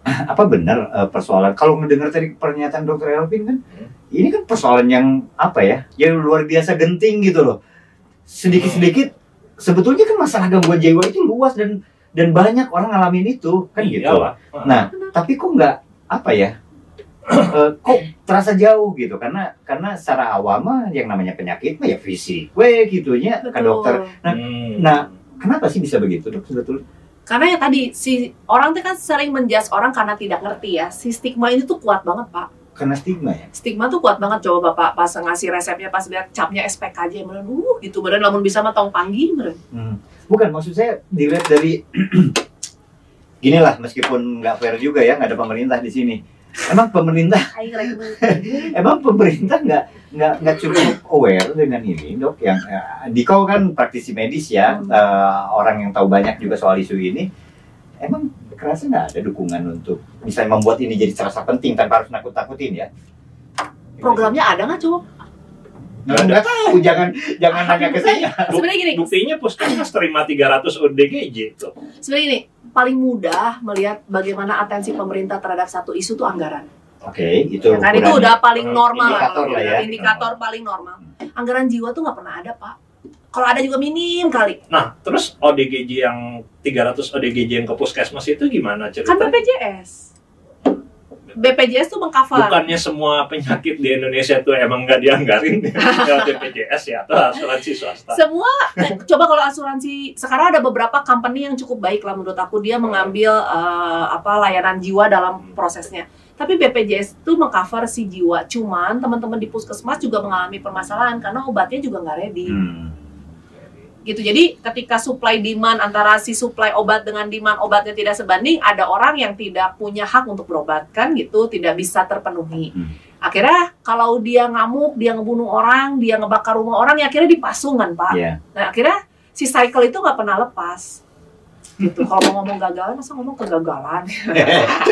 Apa benar eh, persoalan kalau mendengar tadi pernyataan dokter Elvin kan, Hmm. ini kan persoalan yang apa ya, yang luar biasa genting gitu loh. Sedikit-sedikit sebetulnya kan masalah gangguan jiwa itu luas dan dan banyak orang ngalamin itu kan gitu. Iyalah. Nah, tapi kok nggak apa ya? eh, kok terasa jauh gitu karena karena secara awam mah yang namanya penyakit mah ya fisik, we gitunya kan dokter. Nah, Hmm. nah, Kenapa sih bisa begitu dok sebetulnya? Karena ya tadi si orang tuh kan sering menjudge orang karena tidak ngerti ya. Si stigma ini tuh kuat banget pak. Karena stigma ya. Stigma tuh kuat banget coba bapak pas ngasih resepnya pas lihat capnya SPKJ meren uh gitu meren namun bisa mah tong panggi meren. Hmm. Bukan maksud saya dilihat dari gini lah meskipun nggak fair juga ya nggak ada pemerintah di sini. Emang pemerintah emang pemerintah nggak nggak nggak cukup aware dengan ini dok yang eh, Diko kan praktisi medis ya Hmm. eh, orang yang tahu banyak juga soal isu ini emang kerasa nggak ada dukungan untuk misalnya membuat ini jadi terasa penting tanpa harus nakut-nakutin ya Programnya ada nggak coba? Nggak nggak tahu jangan jangan nanya ke saya Sebenarnya gini, Buktinya puskesmas terima 300 ODGJ tuh. sebenarnya gini, paling mudah melihat bagaimana atensi pemerintah terhadap satu isu tuh anggaran. oke itu Ya kan itu udah paling normal Indikator lah, ya. indikator paling normal. Anggaran jiwa tuh nggak pernah ada pak. Kalau ada juga minim kali. Nah, terus ODGJ yang 300 ODGJ yang ke puskesmas itu gimana Kan ceritanya? BPJS. BPJS tuh mengcover. Bukannya semua penyakit di Indonesia tuh emang nggak dianggarin lewat BPJS ya atau asuransi swasta? Semua eh, coba kalau asuransi sekarang ada beberapa company yang cukup baik lah menurut aku dia mengambil eh, apa layanan jiwa dalam prosesnya. Tapi BPJS itu mengcover si jiwa. Cuman teman-teman di puskesmas juga mengalami permasalahan karena obatnya juga nggak ready. Hmm. Gitu. Jadi ketika supply demand antara si supply obat dengan demand obatnya tidak sebanding, ada orang yang tidak punya hak untuk berobat kan gitu, tidak bisa terpenuhi. Hmm. Akhirnya kalau dia ngamuk, dia ngebunuh orang, dia ngebakar rumah orang, ya akhirnya dipasung kan pak. Iya. Nah akhirnya si cycle itu nggak pernah lepas. Gitu. Kalau mau ngomong gagalan, masa ngomong kegagalan?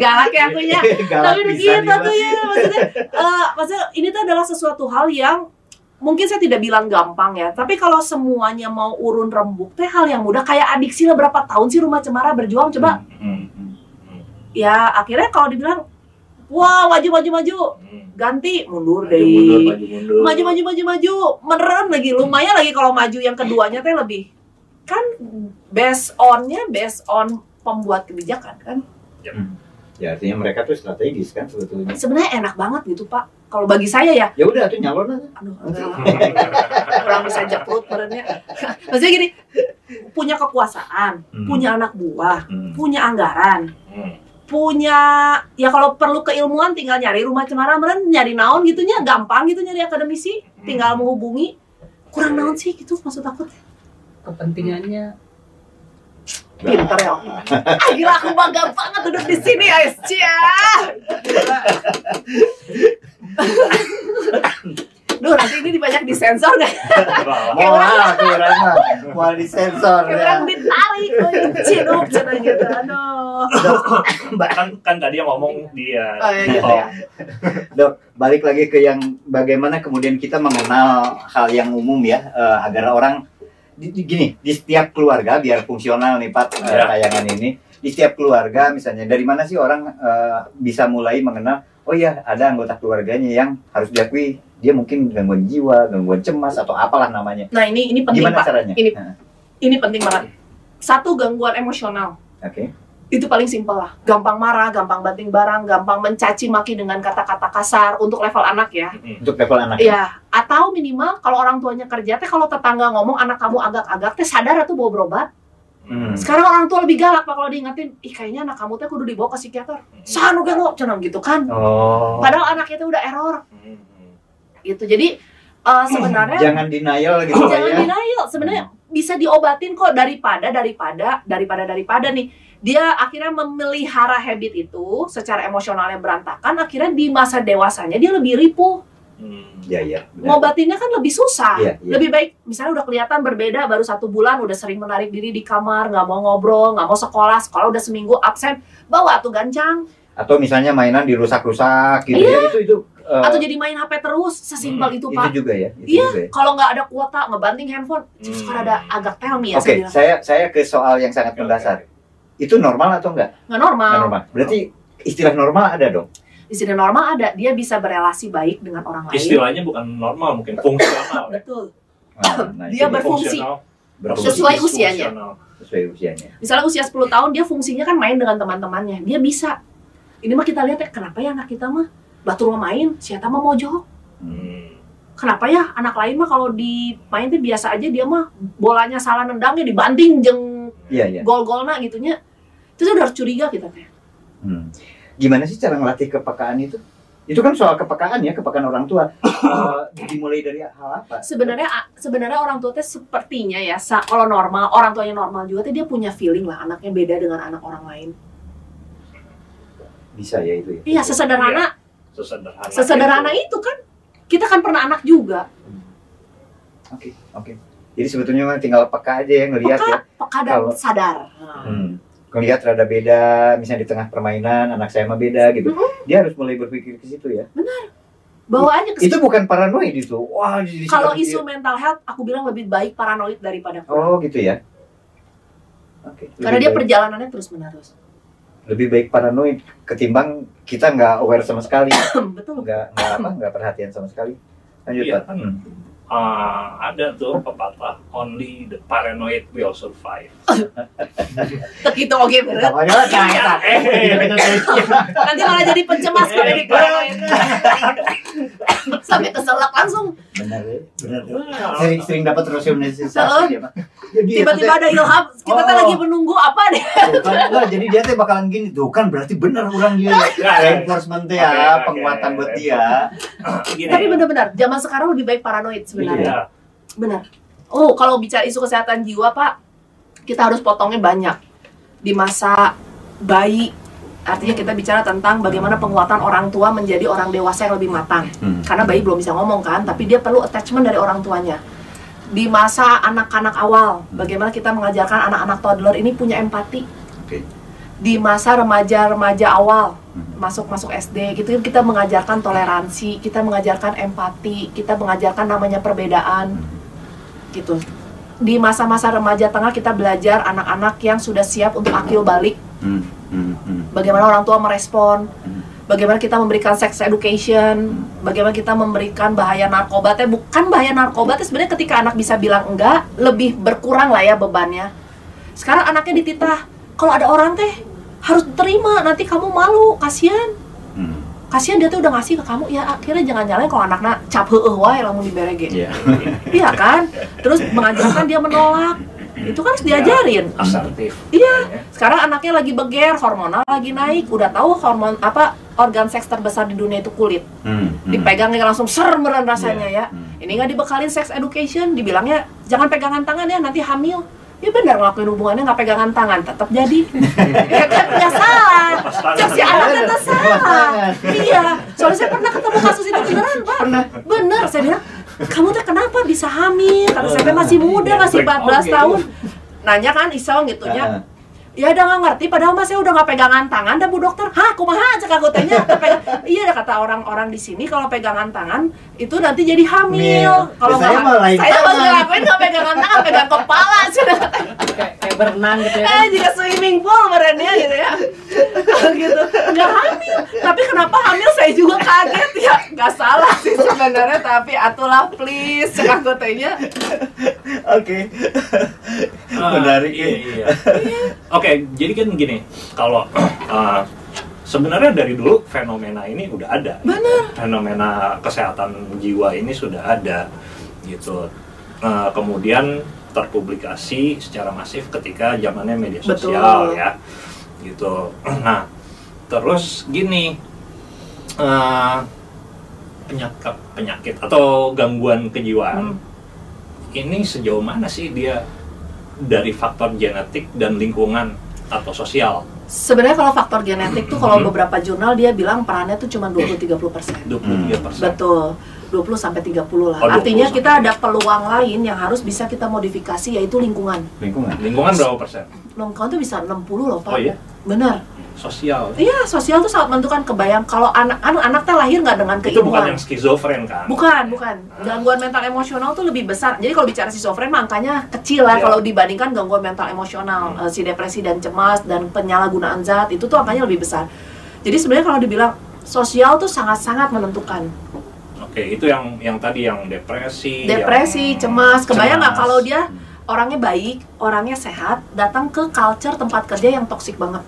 Galak ya akunya. Tapi begitu tuh ya maksudnya, eh, maksudnya ini tuh adalah sesuatu hal yang mungkin saya tidak bilang gampang ya. Tapi kalau semuanya mau urun rembuk, teh hal yang mudah. Kayak adiksi lah berapa tahun sih rumah cemara berjuang coba. Hmm, hmm. Ya akhirnya kalau dibilang, wah maju maju maju, Hmm. ganti mundur Maju deh. mundur, maju mundur. Maju maju maju maju, meren lagi. Lumayan lagi kalau maju yang keduanya teh lebih kan based onnya based on pembuat kebijakan kan. Ya artinya mereka tuh strategis kan sebetulnya. Sebenarnya enak banget gitu pak. Kalau bagi saya ya, Ya udah tuh nyalon aja. aduh orang bisa jeprut merenya maksudnya gini punya kekuasaan Hmm. punya anak buah Hmm. punya anggaran Hmm. punya ya kalau perlu keilmuan tinggal nyari rumah cemara meren nyari naon gitunya gampang gitu nyari akademisi tinggal menghubungi kurang naon sih gitu maksud aku kepentingannya pinter ya ah, gila aku bangga banget duduk di sini guys cia Duh, nanti ini banyak disensor Wah, kurang mah. Mau disensor Kayak ya. ditarik, oh, ciduk, ciduk gitu. Aduh. kan kan tadi yang ngomong dia. Oh, iya, gitu ya. Dok, balik lagi ke yang bagaimana kemudian kita mengenal hal yang umum ya eh, agar orang di- di- gini di setiap keluarga biar fungsional nih Pak eh, Ya. tayangan ini di setiap keluarga misalnya dari mana sih orang eh, bisa mulai mengenal oh ya ada anggota keluarganya yang harus diakui dia mungkin gangguan jiwa gangguan cemas atau apalah namanya Nah, ini ini penting, gimana Pak. caranya Ini- Ini penting banget. Satu gangguan emosional. oke Itu paling simpel lah. Gampang marah, gampang banting barang, gampang mencaci maki dengan kata-kata kasar untuk level anak ya. Untuk level anak Iya, atau minimal kalau orang tuanya kerja teh kalau tetangga ngomong anak kamu agak-agak teh sadar atau bawa berobat. Hmm. Sekarang orang tua lebih galak Pak kalau diingetin, ih kayaknya anak kamu teh kudu dibawa ke psikiater. Sanu ge lo, cenah gitu kan. oh Padahal anaknya itu udah error Hmm. Gitu. Jadi eh, sebenarnya jangan denial gitu Pak, jangan ya denial sebenarnya bisa diobatin kok daripada daripada daripada daripada nih dia akhirnya memelihara habit itu secara emosionalnya berantakan akhirnya di masa dewasanya dia lebih ripuh Hmm. Ya ya. benar. ngobatinnya kan lebih susah. Iya, iya. Lebih baik misalnya udah kelihatan berbeda baru satu bulan udah sering menarik diri di kamar, nggak mau ngobrol, nggak mau sekolah, sekolah udah seminggu absen, bawa tuh gancang. Atau misalnya mainan dirusak-rusak gitu ya itu itu. eh, Atau jadi main HP terus, sesimpel Hmm, itu itu pak. juga ya. Itu Iya, juga ya. kalau nggak ada kuota ngebanting handphone, Hmm. suka ada agak tell me ya Oke, saya bilang. saya saya ke soal yang sangat mendasar. Itu normal atau enggak? Nggak normal. Nggak normal. Berarti istilah normal ada dong. Sini normal ada, dia bisa berelasi baik dengan orang lain. Istilahnya bukan normal, mungkin fungsional. ya. Betul. Nah, nah, Dia berfungsi. Sesuai usianya. fungsional. sesuai usianya. Misalnya usia 10 tahun dia fungsinya kan main dengan teman-temannya. Dia bisa. Ini mah kita lihat ya, kenapa ya anak kita mah batu rumah main, siapa mah mojok. Hmm. Kenapa ya anak lain mah kalau di main tuh biasa aja dia mah bolanya salah nendangnya dibanting jeng Iya, iya. gol-golna gitunya. Itu tuh udah harus curiga kita teh. Hmm. Gimana sih cara ngelatih kepekaan itu? Itu kan soal kepekaan ya, kepekaan orang tua. Eh, dimulai dari hal apa? Sebenarnya sebenarnya orang tua teh sepertinya ya, kalau normal, orang tuanya normal juga teh dia punya feeling lah anaknya beda dengan anak orang lain. Bisa ya itu ya. Iya, sesederhana Sesederhana. sesederhana itu. itu kan. Kita kan pernah anak juga. Oke, oke. Jadi sebetulnya tinggal peka aja ya ngelihat ya. Peka dan Kalau- sadar. Hmm. Ngelihat rada beda, misalnya di tengah permainan anak saya mah beda gitu. Dia harus mulai berpikir ke situ ya. Bawa aja ke Itu bukan paranoid itu. Wah, Kalau situ- isu mental health, aku bilang lebih baik paranoid daripada Oh, gitu ya. Oke. Karena lebih dia baik- perjalanannya terus menerus. lebih baik paranoid ketimbang kita nggak aware sama sekali, Betul. nggak nggak apa nggak perhatian sama sekali. Lanjut Iya Pak. Hmm. Ah, ada tuh pepatah only the paranoid will survive. Tek itu oke bener. Namanya kayak Nanti malah jadi pencemas kalau di paranoid. Sampai keselak langsung. benar ya, benar. ya. Nah, Sering sering dapat Pak. Jadi Tiba-tiba ada ilham, kita Oh. lagi menunggu apa deh. Kan, enggak, jadi dia tuh bakalan gini tuh kan berarti benar orang dia Ya, reinforcement tuh Oke, ya penguatan buat dia gini. Tapi bener-bener, zaman sekarang lebih baik paranoid sebenarnya. Iya. Benar. Oh, kalau bicara isu kesehatan jiwa, Pak, kita harus potongnya banyak. Di masa bayi, artinya kita bicara tentang bagaimana penguatan orang tua menjadi orang dewasa yang lebih matang. Hmm. Karena bayi belum bisa ngomong kan, tapi dia perlu attachment dari orang tuanya. Di masa anak-anak awal, bagaimana kita mengajarkan anak-anak toddler ini punya empati. Oke. Di masa remaja-remaja awal, Hmm. masuk-masuk SD gitu kita mengajarkan toleransi, kita mengajarkan empati, kita mengajarkan namanya perbedaan gitu. Di masa-masa remaja tengah kita belajar anak-anak yang sudah siap untuk akil balik, bagaimana orang tua merespon, bagaimana kita memberikan sex education, bagaimana kita memberikan bahaya narkoba teh bukan bahaya narkoba teh sebenarnya ketika anak bisa bilang enggak, lebih berkurang lah ya bebannya. Sekarang anaknya dititah, kalau ada orang teh harus terima, nanti kamu malu, kasihan. Hmm. Kasihan dia tuh udah ngasih ke kamu, ya akhirnya jangan nyalain kalau anaknya cap heueuh wae lamun diberege. Iya. Iya kan? Terus mengajarkan dia menolak. Itu kan harus diajarin. Asertif. Iya. Sekarang anaknya lagi beger, hormonal lagi naik, udah tahu hormon apa organ seks terbesar di dunia itu kulit. Hmm. Hmm. Dipegangnya langsung ser meren rasanya ya. Hmm. Ini nggak dibekalin sex education, dibilangnya jangan pegangan tangan ya nanti hamil. Ya benar ngelakuin hubungannya nggak pegangan tangan, tetap jadi. ya kan ya salah. Cek si anaknya tuh salah. Iya, soalnya saya pernah ketemu kasus itu beneran pak. Pernah. Bener, saya bilang, kamu tuh kenapa bisa hamil? Kata saya "Teh masih muda, masih 14 Oh, gitu. tahun. Nanya kan iseng gitu Ah. Ya udah nggak ngerti, padahal mas saya udah nggak pegangan tangan dan bu dokter, hah kumaha cek aku tanya, iya dah kata orang-orang di sini kalau pegangan tangan itu nanti jadi hamil. Kalau Ya, saya lain saya masih ngapain nggak pegangan tangan, pegang kepala sudah kayak kayak berenang gitu ya eh jika swimming pool berennya gitu ya gitu nggak hamil tapi kenapa hamil saya juga kaget ya nggak salah sih sebenarnya tapi atulah please cek aku tehnya Oke. Ah, Menarik iya, ya. iya. Oke, jadi kan gini, kalau ah, sebenarnya dari dulu fenomena ini udah ada. Benar. Fenomena kesehatan jiwa ini sudah ada, gitu. Eh, kemudian terpublikasi secara masif ketika zamannya media sosial Betul. ya, gitu. Nah, terus gini. eh, penyakit penyakit atau gangguan kejiwaan Hmm. ini sejauh mana sih dia dari faktor genetik dan lingkungan atau sosial sebenarnya kalau faktor genetik tuh kalau Hmm. beberapa jurnal dia bilang perannya tuh cuma 20-30 persen 23 persen betul 20 sampai 30 lah. Oh, 20 Artinya sampai kita ada peluang lain yang harus bisa kita modifikasi yaitu lingkungan. Lingkungan. Lingkungan berapa persen? Lingkungan tuh bisa 60 loh, Pak. Oh iya? Benar. Sosial. Iya, sosial tuh sangat menentukan kebayang kalau anak anak anak teh lahir nggak dengan Itu bukan yang skizofren kan? Bukan, bukan. Gangguan mental emosional tuh lebih besar. Jadi kalau bicara schizofren mah angkanya kecil lah Iya. kalau dibandingkan gangguan mental emosional, Hmm. Eh, si depresi dan cemas dan penyalahgunaan zat itu tuh angkanya lebih besar. Jadi sebenarnya kalau dibilang sosial tuh sangat-sangat menentukan. Oke, itu yang yang tadi yang depresi. Depresi, yang cemas, kebayang nggak kalau dia orangnya baik, orangnya sehat, datang ke culture tempat kerja yang toksik banget.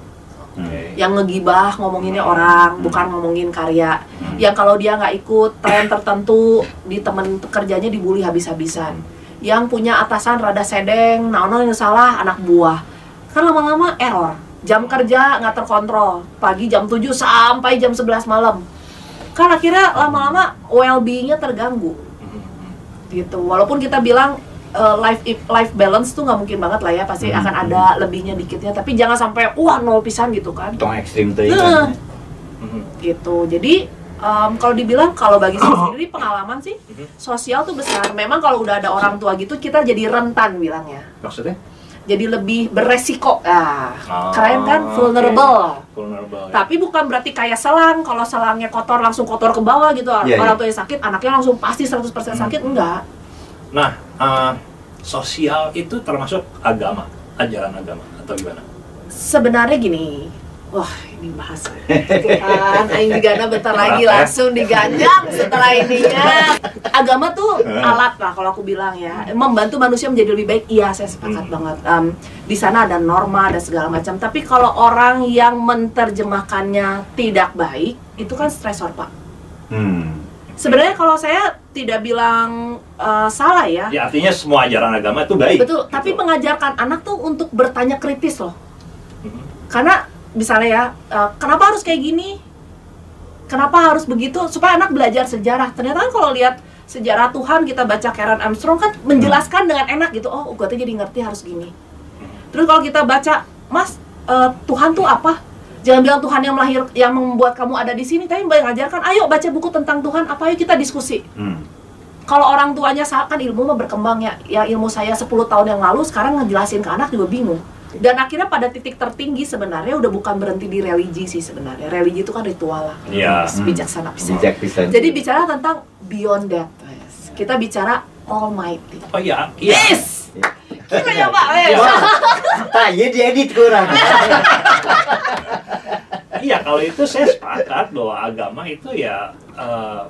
Oke. yang ngegibah ngomonginnya orang bukan ngomongin karya. Yang kalau dia nggak ikut tren tertentu di temen kerjanya dibully habis-habisan. Yang punya atasan rada sedeng ono yang salah anak buah. Kan lama-lama error. Jam kerja nggak terkontrol. Pagi jam 7 sampai jam 11 malam kan akhirnya lama-lama well-beingnya terganggu Mhm. gitu walaupun kita bilang uh, life life balance tuh nggak mungkin banget lah ya pasti Hmm. akan ada lebihnya dikitnya tapi jangan sampai wah nol pisan gitu kan Tong ekstrim tuh Nah. Mhm. gitu jadi em, kalau dibilang kalau bagi saya sendiri pengalaman sih Mhm. sosial tuh besar memang kalau udah ada orang tua gitu kita jadi rentan bilangnya Maksudnya? Jadi lebih beresiko ah Ah, keren kan oke. vulnerable Vulnerable. ya. tapi bukan berarti kayak selang kalau selangnya kotor langsung kotor ke bawah gitu Iya, orang iya. tuanya sakit anaknya langsung pasti 100% sakit enggak Nah, eh, sosial itu termasuk agama, ajaran agama atau gimana? sebenarnya gini wah ini bahasa Tuhan aing digana bentar lagi langsung diganjang setelah ininya agama tuh alat lah kalau aku bilang ya membantu manusia menjadi lebih baik iya saya sepakat Hmm. banget Em, di sana ada norma ada segala macam tapi kalau orang yang menerjemahkannya tidak baik itu kan stresor pak Hmm. sebenarnya kalau saya tidak bilang eh, salah ya Ya artinya semua ajaran agama itu baik. betul tapi Gitu. mengajarkan anak tuh untuk bertanya kritis loh Mhm. karena misalnya ya eh, kenapa harus kayak gini? Kenapa harus begitu? Supaya anak belajar sejarah. Ternyata kan kalau lihat sejarah Tuhan kita baca Karen Armstrong kan menjelaskan dengan enak gitu. Oh gue tuh jadi ngerti harus gini. Terus kalau kita baca mas eh, Tuhan tuh apa? Jangan bilang Tuhan yang melahir yang membuat kamu ada di sini tapi mengajarkan ayo baca buku tentang Tuhan apa? Ayo kita diskusi. Hmm. kalau orang tuanya salah kan ilmu mah berkembang ya. Ya ilmu saya 10 tahun yang lalu sekarang ngejelasin ke anak juga bingung dan akhirnya pada titik tertinggi sebenarnya udah bukan berhenti di religi sih sebenarnya religi itu kan ritual lah Iya. bijaksana pisan Bijak pisan. jadi bicara tentang beyond that kita bicara almighty Oh iya, iya. yes kita nyoba wes Iya. Tah, iya diedit kurang. Iya, kalau itu saya sepakat bahwa agama itu ya eh,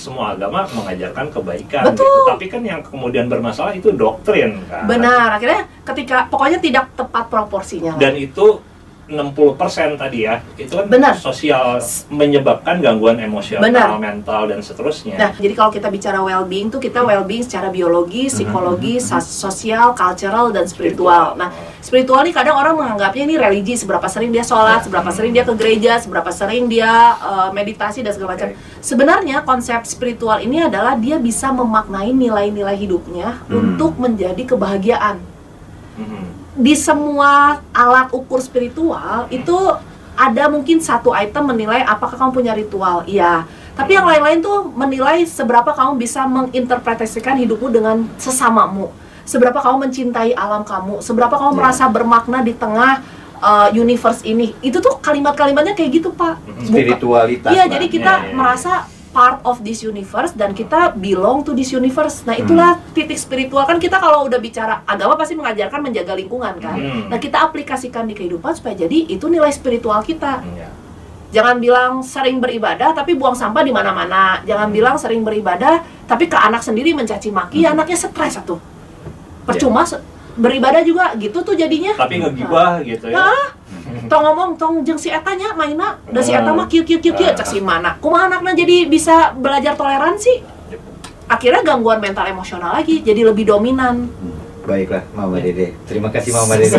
semua agama mengajarkan kebaikan Betul. gitu. Tapi kan yang kemudian bermasalah itu doktrin kan. benar akhirnya ketika pokoknya tidak tepat proporsinya. Dan itu 60% tadi ya. Itu kan Benar. sosial menyebabkan gangguan emosional, Benar. mental dan seterusnya. Nah, jadi kalau kita bicara well-being tuh kita well-being secara biologi, psikologi, sas- sosial, cultural, dan spiritual. Nah, spiritual nih kadang orang menganggapnya ini religi, seberapa sering dia sholat, seberapa sering dia ke gereja, seberapa sering dia eh, meditasi dan segala macam. Sebenarnya konsep spiritual ini adalah dia bisa memaknai nilai-nilai hidupnya Hmm. untuk menjadi kebahagiaan. Mhm. Di semua alat ukur spiritual itu ada mungkin satu item menilai apakah kamu punya ritual. Iya. Tapi yang lain-lain tuh menilai seberapa kamu bisa menginterpretasikan hidupmu dengan sesamamu. Seberapa kamu mencintai alam kamu, seberapa kamu Iya. merasa bermakna di tengah uh, universe ini. Itu tuh kalimat-kalimatnya kayak gitu, Pak. Spiritualitas. Iya, jadi kita Iya, iya, iya. merasa part of this universe dan kita belong to this universe. Nah, itulah titik spiritual kan kita kalau udah bicara agama pasti mengajarkan menjaga lingkungan kan. Hmm. Nah, kita aplikasikan di kehidupan supaya jadi itu nilai spiritual kita. Iya. Jangan bilang sering beribadah tapi buang sampah di mana-mana. Jangan bilang sering beribadah tapi ke anak sendiri mencaci maki, ya anaknya stres satu. Percuma se- beribadah juga gitu tuh jadinya. Tapi ngegibah gitu ya. Hah? Tong ngomong tong jeung si etanya maina da si eta mah kieu kieu kieu kieu cek si mana kumaha anakna jadi bisa belajar toleransi akhirnya gangguan mental emosional lagi jadi lebih dominan. Baiklah, Mama Dede. Terima kasih Mama Dede.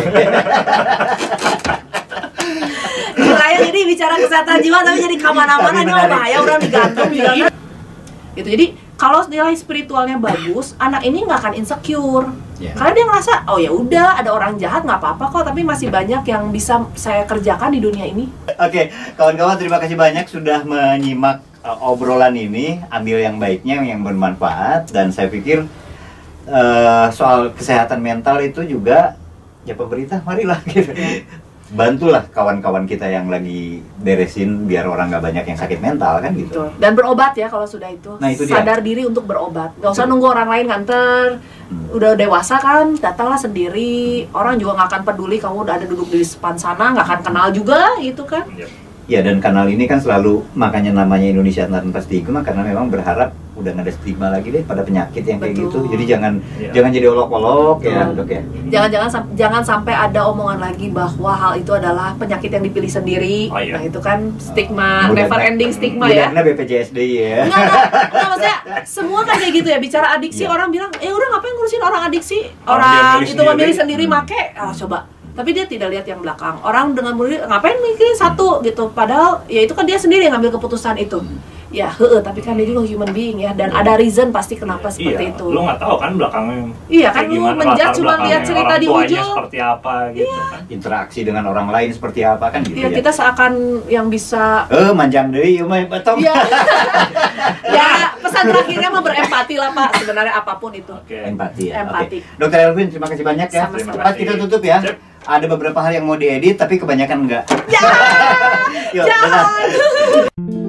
Gila ya jadi bicara kesehatan jiwa tapi jadi ke mana-mana ini bahaya orang digantung gitu jadi kalau nilai spiritualnya bagus anak ini nggak akan insecure. Ya. karena dia ngerasa oh ya udah ada orang jahat nggak apa-apa kok tapi masih banyak yang bisa saya kerjakan di dunia ini. Oke, kawan-kawan terima kasih banyak sudah menyimak uh, obrolan ini. Ambil yang baiknya yang bermanfaat. Dan saya pikir uh, soal kesehatan mental itu juga ya pemerintah marilah gitu bantulah kawan-kawan kita yang lagi beresin biar orang nggak banyak yang sakit mental kan gitu Betul. Dan berobat ya kalau sudah itu. Nah, itu dia. Sadar diri untuk berobat. Gak usah Betul. nunggu orang lain nganter. Hmm. Udah dewasa kan, datanglah sendiri. Orang juga nggak akan peduli kamu udah ada duduk di depan sana, nggak akan kenal juga gitu kan. Iya. Ya dan kanal ini kan selalu makanya namanya Indonesia tanpa stigma karena memang berharap udah nggak ada stigma lagi deh pada penyakit yang kayak Betul. gitu. Jadi jangan Iya. jangan jadi olok-olok ya, Betul. dok ya. Jangan-jangan sam- jangan sampai ada omongan lagi bahwa hal itu adalah penyakit yang dipilih sendiri. Oh, iya. Nah, itu kan stigma, Mudah- never ending stigma ya. Mudahnya BPJS deh ya. Enggak, enggak, enggak, maksudnya semua kan kayak gitu ya bicara adiksi Iya. orang bilang eh udah ngapain ngurusin orang adiksi Orang orang, itu memilih sendiri. sendiri Hmm. make ah coba tapi dia tidak lihat yang belakang orang dengan murid ngapain mikirin satu gitu padahal ya itu kan dia sendiri yang ngambil keputusan itu ya heeh tapi kan dia juga human being ya dan ada reason pasti kenapa seperti iya, itu Lu nggak tahu kan belakangnya. Iya, kan lu latar cuma lihat cerita orang di ujung. seperti apa gitu kan. Interaksi dengan orang lain seperti apa kan gitu Iya ya. kita seakan yang bisa Eh manjang deh, yuk mah betong. ya ya pesan terakhirnya mah berempati lah pak sebenarnya apa pun itu Oke. Empati ya. Empati. Oke. Dokter Elvin, terima kasih banyak ya. Pas kita tutup ya. Sip. Ada beberapa hal yang mau diedit tapi kebanyakan enggak. ya Yuk, jangan